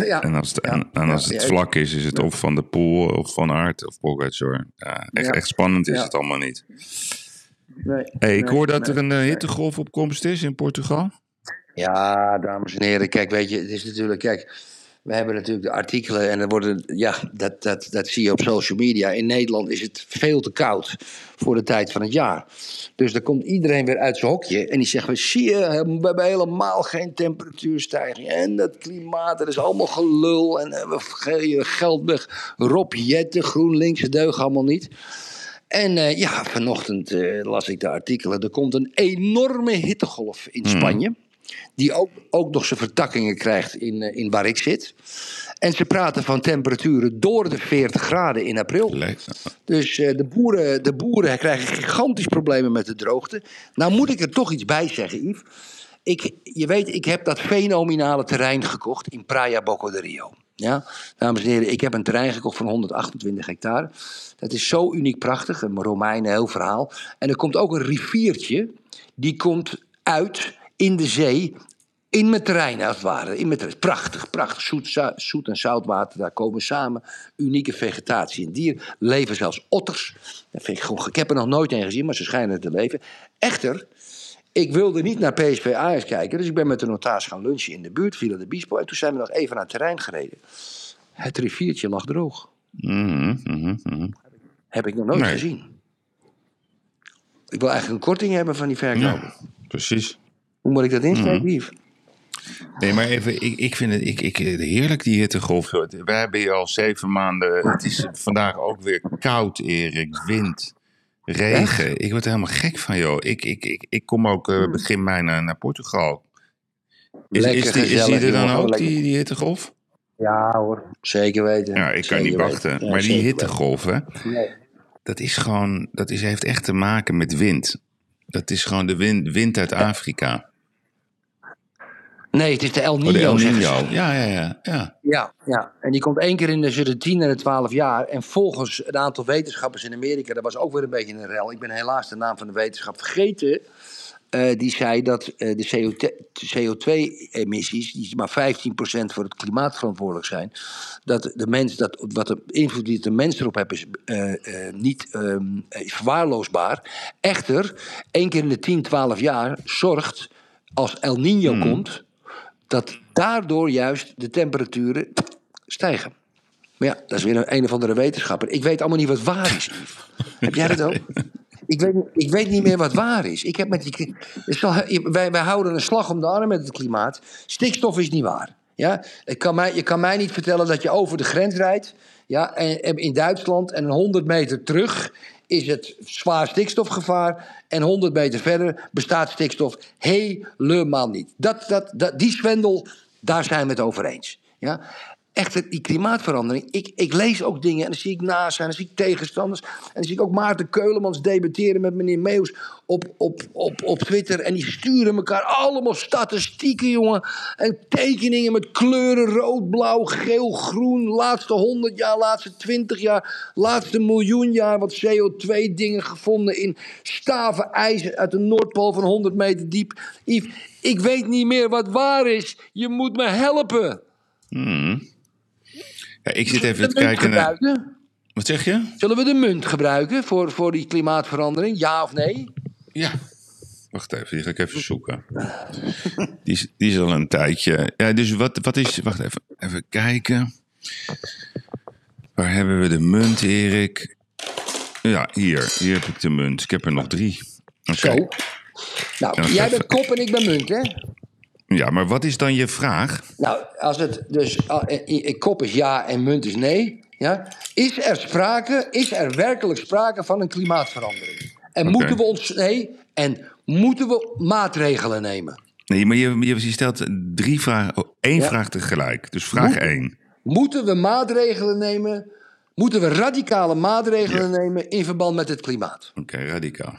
Ja.
En als het,
Ja,
en, en als
ja,
het
ja.
vlak is, is het of Van de Poel of Van Aert of Pogacar. Ja, echt,
Ja.
echt spannend is
Ja.
het allemaal niet.
Nee.
Hey, ik
Nee,
hoor dat
nee,
er een
nee.
hittegolf op komst is in Portugal.
Ja, dames en heren, kijk, weet je, het is natuurlijk, kijk, we hebben natuurlijk de artikelen en er worden, ja, dat, dat, dat zie je op social media. In Nederland is het veel te koud voor de tijd van het jaar. Dus dan komt iedereen weer uit zijn hokje en die zegt, zie je, we hebben helemaal geen temperatuurstijging. En dat klimaat, dat is allemaal gelul en eh, we geven geld weg. Rob Jetten, GroenLinks, deugt allemaal niet. En eh, ja, vanochtend eh, las ik de artikelen. Er komt een enorme hittegolf in Spanje. Die ook, ook nog zijn vertakkingen krijgt in, eh, in waar ik zit. En ze praten van temperaturen door de 40 graden in april. Dus eh, de, boeren, de boeren krijgen gigantisch problemen met de droogte. Nou moet ik er toch iets bij zeggen, Yves. Ik, je weet, ik heb dat fenomenale terrein gekocht in Praia Boco de Rio. Ja, dames en heren, ik heb een terrein gekocht van 128 hectare. Dat is zo uniek prachtig, een Romein, een heel verhaal. En er komt ook een riviertje, die komt uit in de zee, in mijn terrein als het ware. In mijn terrein. Prachtig, prachtig. Zoet, zoet en zoutwater, daar komen samen. Unieke vegetatie en dier. Leven zelfs otters. Dat vind ik, gewoon, ik heb er nog nooit een gezien, maar ze schijnen te leven. Echter, ik wilde niet naar PSV Ajax kijken, dus ik ben met de notaris gaan lunchen in de buurt, Villa de Bispo. En toen zijn we nog even naar het terrein gereden. Het riviertje lag droog.
Mhm, mhm, mhm.
Heb ik nog nooit
Nee.
gezien. Ik wil eigenlijk een korting hebben van die verkoop.
Ja, precies.
Hoe moet ik dat insteken,
Mhm.
Yves?
Nee, maar even, ik, ik vind het ik, ik, heerlijk die hittegolf. We hebben hier al zeven maanden. Het is vandaag ook weer koud, Erik. Wind, regen. Ik word er helemaal gek van, joh. Ik, ik, ik, ik kom ook eh, begin mei naar, naar Portugal. Is,
Lekker
is, die, is die
gezellig,
er dan ook, die, die hittegolf?
Ja hoor, zeker weten.
Ja, ik kan niet wachten.
Ja,
maar die hittegolf, hè.
Nee.
dat is gewoon, dat is, heeft echt te maken met wind. Dat is gewoon de wind, wind uit Afrika.
Nee, het is de El
Oh,
Nino.
de El
ze.
Nino. Ja, ja, ja. ja.
Ja, ja, en die komt één keer in de, tussen de 10 en de 12 jaar. En volgens een aantal wetenschappers in Amerika, dat was ook weer een beetje een rel. Ik ben helaas de naam van de wetenschap vergeten. eh, die zei dat eh, de CO2-emissies, die maar 15% voor het klimaat verantwoordelijk zijn, dat de mens, dat, wat de invloed die de mens erop heeft, is eh, niet ehm, eh, verwaarloosbaar. Echter, één keer in de 10, 12 jaar zorgt, als El Nino komt, dat daardoor juist de temperaturen stijgen. Maar ja, dat is weer een, een of andere wetenschapper. Ik weet allemaal niet wat waar is. Heb jij dat ook? Ik weet, ik weet niet meer wat waar is. Ik heb met die, wij, wij houden een slag om de arm met het klimaat. Stikstof is niet waar. Ja? Ik kan mij, je kan mij niet vertellen dat je over de grens rijdt. Ja, en, in Duitsland en 100 meter terug is het zwaar stikstofgevaar. En 100 meter verder bestaat stikstof helemaal niet. Dat, dat, die zwendel, daar zijn we het over eens. Ja? Echt die klimaatverandering. Ik, ik lees ook dingen en dan zie ik naast en dan zie ik tegenstanders. En dan zie ik ook Maarten Keulemans debatteren met meneer Meus op, op, op, op Twitter. En die sturen elkaar allemaal statistieken, jongen. En tekeningen met kleuren rood, blauw, geel, groen. Laatste 100 jaar, laatste 20 jaar, laatste miljoen jaar. Wat CO2 dingen gevonden in staven ijzer uit de Noordpool van 100 meter diep. Yves, ik weet niet meer wat waar is. Je moet me helpen.
Hmm. Ja, ik zit even te kijken naar...
gebruiken?
Wat zeg je?
Zullen we de munt gebruiken voor, voor die klimaatverandering? Ja of nee?
Ja. Wacht even, die ga ik even zoeken. Die is, die is al een tijdje. Ja, dus wat, wat is. Wacht even, even kijken. Waar hebben we de munt, Erik? Ja, hier. Hier heb ik de munt. Ik heb er nog drie. Oké.
Zo. Nou, jij bent kop en ik ben munt, hè?
Ja, maar wat is dan je vraag?
Nou, als het dus eh, eh, kop is ja en munt is nee, ja, is er sprake, is er werkelijk sprake van een klimaatverandering? En moeten we ons nee en moeten we maatregelen nemen?
Nee, maar je, je, stelt drie vragen. Oh, één
Ja.
vraag tegelijk. Dus vraag
Moet-
één.
Moeten we maatregelen nemen? Moeten we radicale maatregelen nemen in verband met het klimaat?
Oké, radicaal.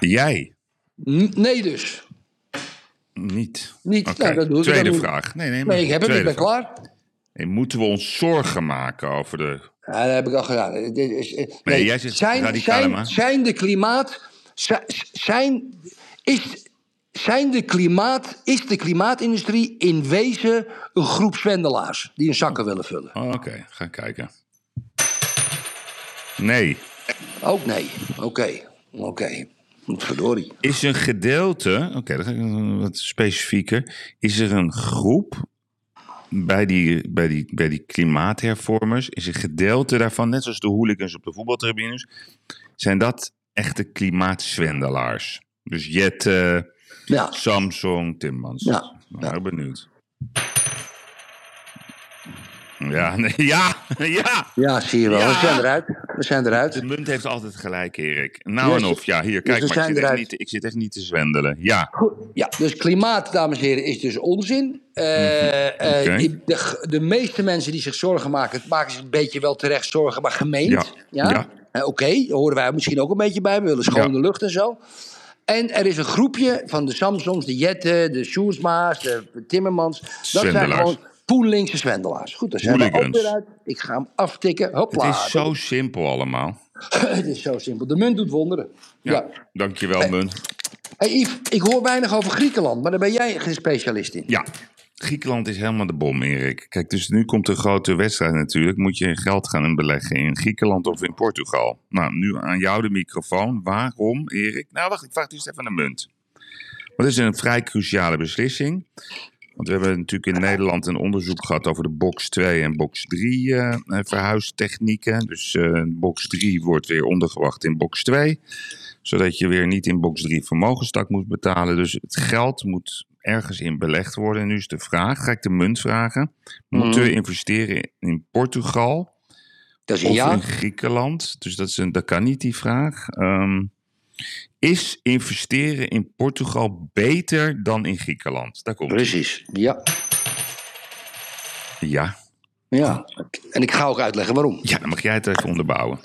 Jij
nee dus.
niet.
Niet. Nou, dat doe ik.
Tweede vraag. Nee, nee, maar
Nee, ik heb het, ik ben
vraag.
klaar.
Nee, moeten we ons zorgen maken over de.
Ja, dat heb ik al gedaan. Is- eh,
Nee, jij zegt
zijn, zijn, zijn de klimaat... zi- Zijn, is, zijn de klimaat, is de klimaatindustrie in wezen een groep zwendelaars... die hun zakken willen vullen?
Oh, Oké, ga kijken. Nee.
Ook nee. Oké. Oké. Verdorie.
Is een gedeelte, oké, nog wat specifieker. Is er een groep bij die, bij, die, bij die klimaathervormers? Is een gedeelte daarvan, net zoals de hooligans op de voetbaltribunes, zijn dat echte klimaatzwendelaars? Dus Jette,
Ja.
Samsung, Timmans.
Ja,
Nou, benieuwd. Ja, nee, ja, ja.
Ja, zie je wel.
Ja.
We zijn eruit. We zijn eruit.
De munt heeft altijd gelijk, Erik. Nou
Yes.
en of, ja, hier,
Dus
kijk maar. Ik zit, echt
eruit.
niet, ik zit echt niet te zwendelen. Ja,
Goed, ja, dus klimaat, dames en heren, is dus onzin. Eh, eh,
Oké.
ik- de, de meeste mensen die zich zorgen maken, maken zich een beetje wel terecht zorgen, maar gemeend.
Ja,
Ja.
ja.
Eh, Oké, horen wij misschien ook een beetje bij. We willen schone lucht en zo. En er is een groepje van de Samsongs, de Jetten, de Sjoerdsma's, de Timmermans. Dat zijn gewoon poenlinkse zwendelaars. Goed, daar zijn we ook weer uit. Ik ga hem aftikken.
het
Hopla.
is zo simpel allemaal.
het is zo simpel. De munt doet wonderen.
Ja,
Ja.
dankjewel, munt.
Hey Yves, ik hoor weinig over Griekenland, maar daar ben jij geen specialist in.
Ja, Griekenland is helemaal de bom, Erik. Kijk, dus nu komt een grote wedstrijd natuurlijk. Moet je geld gaan beleggen in Griekenland of in Portugal? Nou, nu aan jou de microfoon. Waarom, Erik? Nou, wacht, ik vraag eerst even aan de munt. Want het is een vrij cruciale beslissing. Want we hebben natuurlijk in Nederland een onderzoek gehad over de box 2 en box 3 eh, eh, verhuistechnieken. Dus eh, box 3 wordt weer ondergebracht in box 2. Zodat je weer niet in box 3 vermogenstak moet betalen. Dus het geld moet ergens in belegd worden. En nu is de vraag, ga ik de munt vragen. Moeten we investeren in Portugal
Dat is een
of
ja.
in Griekenland? Dus dat, is een, dat kan niet, die vraag. Ehm, is investeren in Portugal beter dan in Griekenland? Daar komt
Precies, ja.
Ja.
ja. En ik ga ook uitleggen waarom.
ja, dan mag jij het even onderbouwen.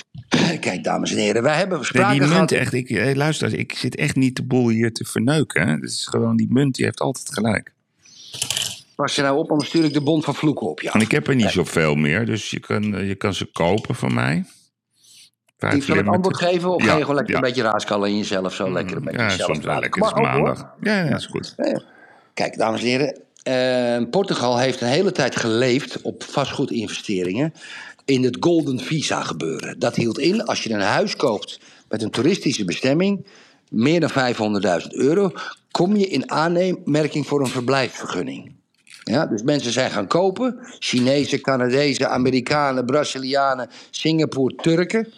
Kijk, dames en heren, wij hebben
Nee,
sprake
die munt
gehad...
echt, ik, hey, luister, ik zit echt niet de boel hier te verneuken. Het is gewoon, die munt die heeft altijd gelijk.
Pas je nou op, anders stuur ik de bond van vloeken op. Ja.
En ik heb er niet zoveel meer, dus je kan, eh, je kan ze kopen van mij.
Zal ik
limiten.
antwoord geven of
Ja,
ga je gewoon lekker
ja.
een beetje raaskallen in jezelf? Zo lekker een beetje
Ja,
jezelf
soms wel lekker. Het is maandag. Ja, ja, dat is goed.
Kijk, dames en heren. eh, Portugal heeft een hele tijd geleefd op vastgoedinvesteringen in het Golden Visa gebeuren. Dat hield in, als je een huis koopt met een toeristische bestemming, meer dan 500.000 euro, kom je in aanmerking voor een verblijfsvergunning. Ja, dus mensen zijn gaan kopen. Chinezen, Canadezen, Amerikanen, Brazilianen, Singapore, Turken.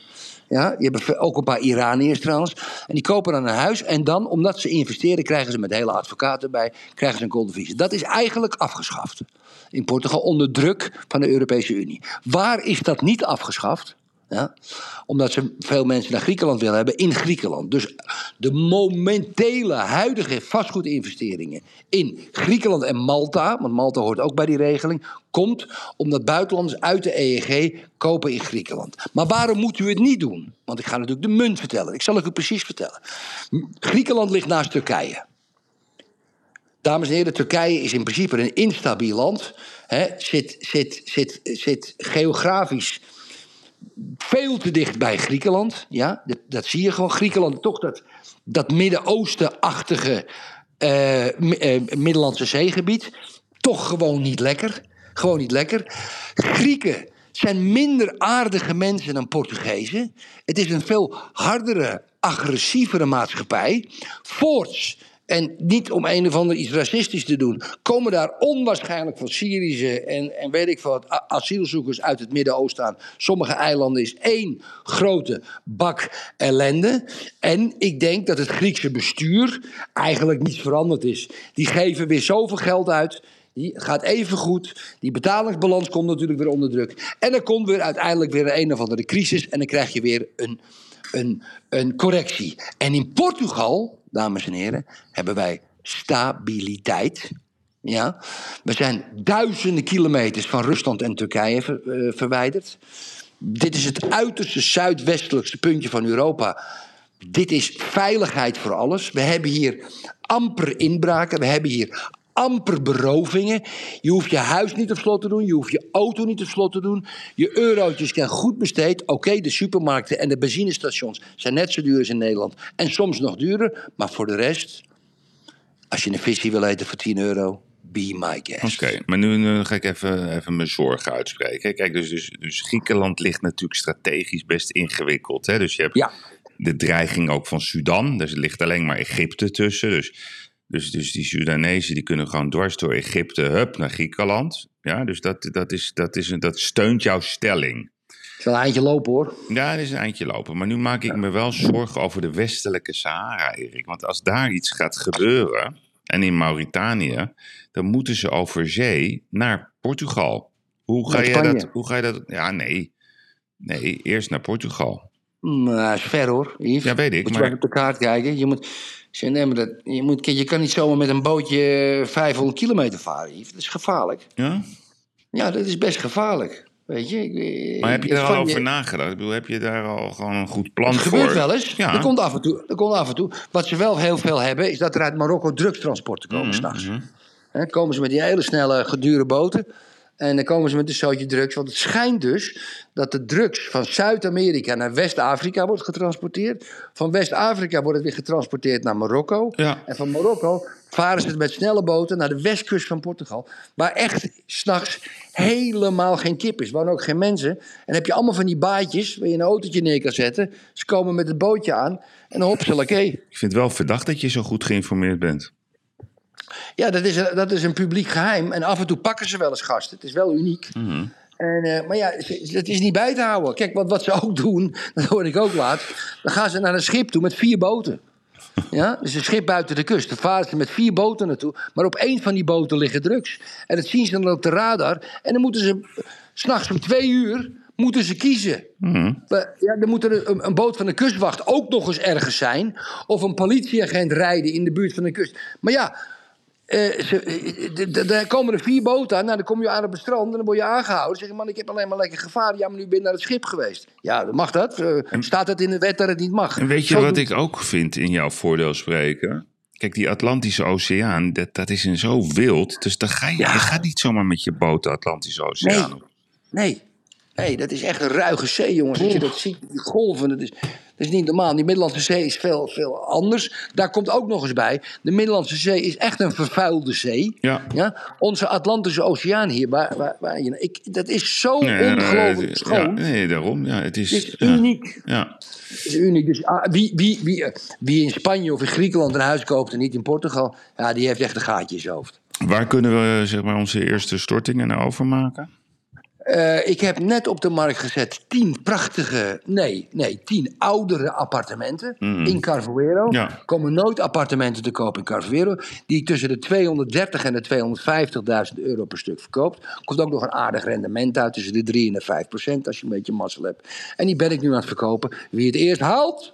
Ja, je hebt ook een paar Iraniërs trouwens. En die kopen dan een huis. En dan, omdat ze investeren, krijgen ze met hele advocaten erbij... krijgen ze een golden visa. Dat is eigenlijk afgeschaft. In Portugal onder druk van de Europese Unie. Waar is dat niet afgeschaft? Omdat ze veel mensen naar Griekenland willen hebben in Griekenland. Dus de momentele, huidige vastgoedinvesteringen in Griekenland en Malta, want Malta hoort ook bij die regeling, komt omdat buitenlanders uit de EEG kopen in Griekenland. Maar waarom moet u het niet doen? Want ik ga natuurlijk de munt vertellen. Ik zal het u precies vertellen. Griekenland ligt naast Turkije. Dames en heren, Turkije is in principe een instabiel land. Zit, zit, zit, zit geografisch veel te dicht bij Griekenland. Ja, dat, dat zie je gewoon. Griekenland, toch dat, dat Midden-Oosten-achtige eh, eh, Middellandse zeegebied. Toch gewoon niet lekker. Gewoon niet lekker. Grieken zijn minder aardige mensen dan Portugezen. Het is een veel hardere, agressievere maatschappij. Voorts, en niet om een of ander iets racistisch te doen, komen daar onwaarschijnlijk veel Syrische en, en weet ik wat asielzoekers uit het Midden-Oosten aan. Sommige eilanden is één grote bak ellende. En ik denk dat het Griekse bestuur eigenlijk niets veranderd is. Die geven weer zoveel geld uit. Die gaat even goed. Die betalingsbalans komt natuurlijk weer onder druk. En er komt weer uiteindelijk weer een of andere crisis. En dan krijg je weer een, een, een correctie. En in Portugal, dames en heren, hebben wij stabiliteit. Ja? We zijn duizenden kilometers van Rusland en Turkije eh, verwijderd. Dit is het uiterste zuidwestelijkste puntje van Europa. Dit is veiligheid voor alles. We hebben hier amper inbraken. We hebben hier amper berovingen. Je hoeft je huis niet op slot te doen. Je hoeft je auto niet op slot te doen. Je eurotjes zijn goed besteed. Oké, de supermarkten en de benzinestations zijn net zo duur als in Nederland. En soms nog duurder. Maar voor de rest, als je een visie wil eten voor 10 euro, be my guest.
Oké, maar nu, nu ga ik even, even mijn zorgen uitspreken. Kijk, dus, dus, dus Griekenland ligt natuurlijk strategisch best ingewikkeld. Hè? Dus je hebt
Ja.
de dreiging ook van Sudan. Dus er ligt alleen maar Egypte tussen. Dus, dus, dus die Sudanezen die kunnen gewoon dwars door Egypte hup, naar Griekenland. Ja, dus dat, dat, is, dat, is, dat steunt jouw stelling.
Het is wel een eindje lopen hoor.
Ja, dat is een eindje lopen. Maar nu maak ik me wel zorgen over de westelijke Sahara, Erik. Want als daar iets gaat gebeuren, en in Mauritanië, dan moeten ze over zee naar Portugal. Hoe ga, je dat, hoe ga je dat... Ja, nee. Nee, eerst naar Portugal.
Maar dat is ver hoor, Yves.
Ja, weet ik,
Moet je
maar-
op de kaart kijken. Je, moet, nee, maar dat, je, moet, je kan niet zomaar met een bootje 500 kilometer varen, Yves. Dat is gevaarlijk.
Ja?
Ja, dat is best gevaarlijk. Weet je? Ik-
Maar heb je daar al over
je-
nagedacht? Ik bedoel, heb je daar al gewoon een goed plan
Het
voor?
gebeurt wel eens.
Ja.
Dat, komt af en toe, dat komt af en toe. Wat ze wel heel veel hebben, is dat er uit Marokko drugstransporten komen s'nachts. Hè, komen ze met die hele snelle, gedure boten. En dan komen ze met een zootje drugs. Want het schijnt dus dat de drugs van Zuid-Amerika naar West-Afrika wordt getransporteerd. Van West-Afrika wordt het weer getransporteerd naar Marokko.
Ja.
En van Marokko varen ze het met snelle boten naar de westkust van Portugal. Waar echt s'nachts helemaal geen kip is. Waar ook geen mensen. En dan heb je allemaal van die baadjes waar je een autootje neer kan zetten. Ze komen met het bootje aan en hop ze.
Ik vind het wel verdacht dat je zo goed geïnformeerd bent.
Ja, dat is, een- dat is een publiek geheim. En af en toe pakken ze wel eens gasten. Het is wel uniek. En, eh, maar ja, het is niet bij te houden. Kijk, wat, wat ze ook doen, dat hoorde ik ook laatst. Dan gaan ze naar een schip toe met vier boten. Ja, dus een schip buiten de kust. Dan varen ze met vier boten naartoe. Maar op één van die boten liggen drugs. En dat zien ze dan op de radar. En dan moeten ze, s'nachts om twee uur, moeten ze kiezen. We- Ja, dan moet er een, een boot van de kustwacht ook nog eens ergens zijn. Of een politieagent rijden in de buurt van de kust. Maar ja, eh, ze- eh, d- daar komen er vier boten aan. Nou, dan kom je aan op het strand en dan word je aangehouden. Zeg je, man, ik heb alleen maar lekker gevaar. Ja, maar nu ben je naar het schip geweest. Ja, mag dat? Eh, staat het in de wet dat het niet mag?
En weet je
Zo
wat
doet-
ik ook vind in jouw voordeel spreken? Kijk, die Atlantische Oceaan, dat, dat is in zo wild. Dus dan ga je,
Ja.
je gaat niet zomaar met je boot de Atlantische Oceaan
Nee.
op.
Nee. Nee, dat is echt een ruige zee, jongens. Als je dat ziet, die golven, dat is, dat is niet normaal. Die Middellandse Zee is veel, veel anders. Daar komt ook nog eens bij, de Middellandse Zee is echt een vervuilde zee.
Ja.
Onze Atlantische Oceaan hier, waar, waar, waar ik, dat is zo
Nee,
ongelooflijk schoon.
Ja, nee, daarom. Ja, het is,
Het is
ja.
uniek.
Ja.
Het is uniek. Dus ah, wie, wie, wie, eh, wie in Spanje of in Griekenland een huis koopt en niet in Portugal, ja, die heeft echt een gaatje in zijn hoofd.
Waar kunnen we zeg maar, onze eerste stortingen naar overmaken?
Eh, ik heb net op de markt gezet tien prachtige, nee, nee, tien oudere appartementen in Carvuero.
Ja.
Komen nooit appartementen te kopen in Carvuero. Die ik tussen de 230 en de 250.000 euro per stuk verkoopt. Komt ook nog een aardig rendement uit, tussen de 3 en de 5 procent als je een beetje mazzel hebt. En die ben ik nu aan het verkopen. Wie het eerst haalt,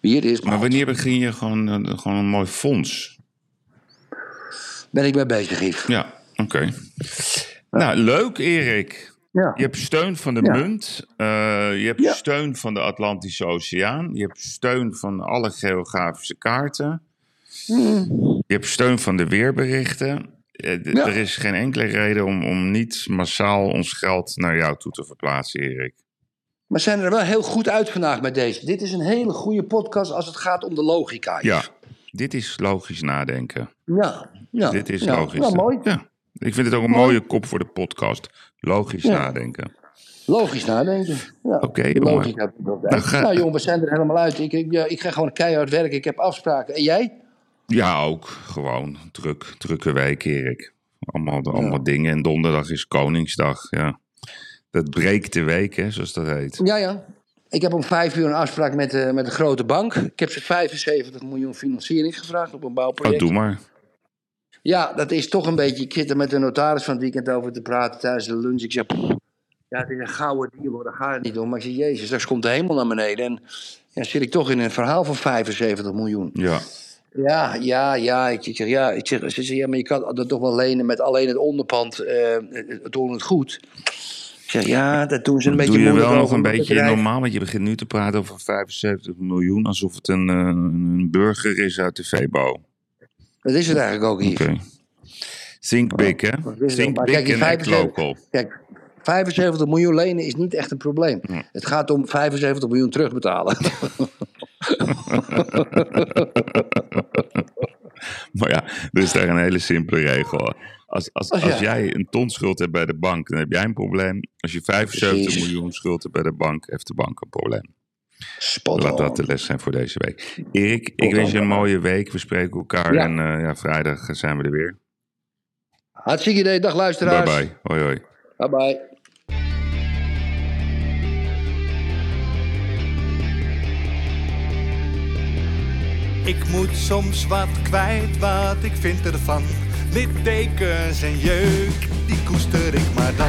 wie het eerst
Maar
haalt.
wanneer begin je gewoon, eh, gewoon een mooi fonds?
Ben ik mee bezig, Yves.
Ja, oké. Nou, leuk Erik.
Ja.
Je hebt steun van de
Ja.
munt. eh, je hebt
Ja.
steun van de Atlantische Oceaan. Je hebt steun van alle geografische kaarten. Je hebt steun van de weerberichten. Eh. Er is geen enkele reden om, om niet massaal ons geld naar jou toe te verplaatsen, Erik.
Maar zijn er wel heel goed uit vandaag met deze. Dit is een hele goede podcast als het gaat om de logica.
Ja, dit is logisch nadenken.
Ja, ja.
Dit is logisch.
Nou, mooi.
Ja. Ik vind het ook een
Mooi.
mooie kop voor de podcast. Logisch
Ja.
nadenken.
Logisch nadenken. Ja.
Oké, jongen.
Logica.
Nou,
Nou,
ga-
jongen, we zijn er helemaal uit. Ik, ik, ja, ik ga gewoon keihard werken. Ik heb afspraken. En jij?
Ja, ook. Gewoon druk, drukke week, Erik. Allemaal, allemaal dingen. En donderdag is Koningsdag. Ja. Dat breekt de week, hè, zoals dat heet.
Ja, ja. Ik heb om vijf uur een afspraak met, de met de grote bank. Ik heb ze 75 miljoen financiering gevraagd op een
Oh,
bouwproject.
doe maar.
Ja, dat is toch een beetje. Ik zit er met de notaris van het weekend over te praten tijdens de lunch. Ik zeg. "Pff, Ja, het is een gouden deal, hoor, daar gaat het niet om. Maar ik zeg, Jezus, straks komt de hemel naar beneden. En ja, zit ik toch in een verhaal van 75 miljoen.
Ja.
Ja, ja, ja. Ik, zeg, ja, ik zeg, ze zeggen, ja, maar je kan dat toch wel lenen met alleen het onderpand. eh het doen het goed. Ik zeg, ja, dat doen ze een beetje
Doe je
moeilijk
wel nog een beetje
bedrijf.
normaal, want je begint nu te praten over 75 miljoen, alsof het een, eh, een burger is uit de VBO.
Dat is het eigenlijk ook hier.
Oké. Think big, hè?
dat is het.
Think
Maar
big
kijk, die
en act
75
local.
Kijk, 75 miljoen lenen is niet echt een probleem. Het gaat om 75 miljoen terugbetalen.
Maar ja, er is daar een hele simpele regel. Als, als,
Als
als
jij-
jij een ton schuld hebt bij de bank, dan heb jij een probleem. Als je 75
Precies.
miljoen schuld hebt bij de bank, heeft de bank een probleem.
Spot
Laat dat de les zijn voor deze week. Erik, ik wens je een mooie week. We spreken elkaar
Ja.
en eh, ja, vrijdag zijn we er weer.
Hartstikke idee. Dag
Bye
luisteraars.
bye. Hoi hoi.
Bye bye.
Ik moet soms wat kwijt wat ik vind ervan. Littekens en jeuk, die koester ik maar dan.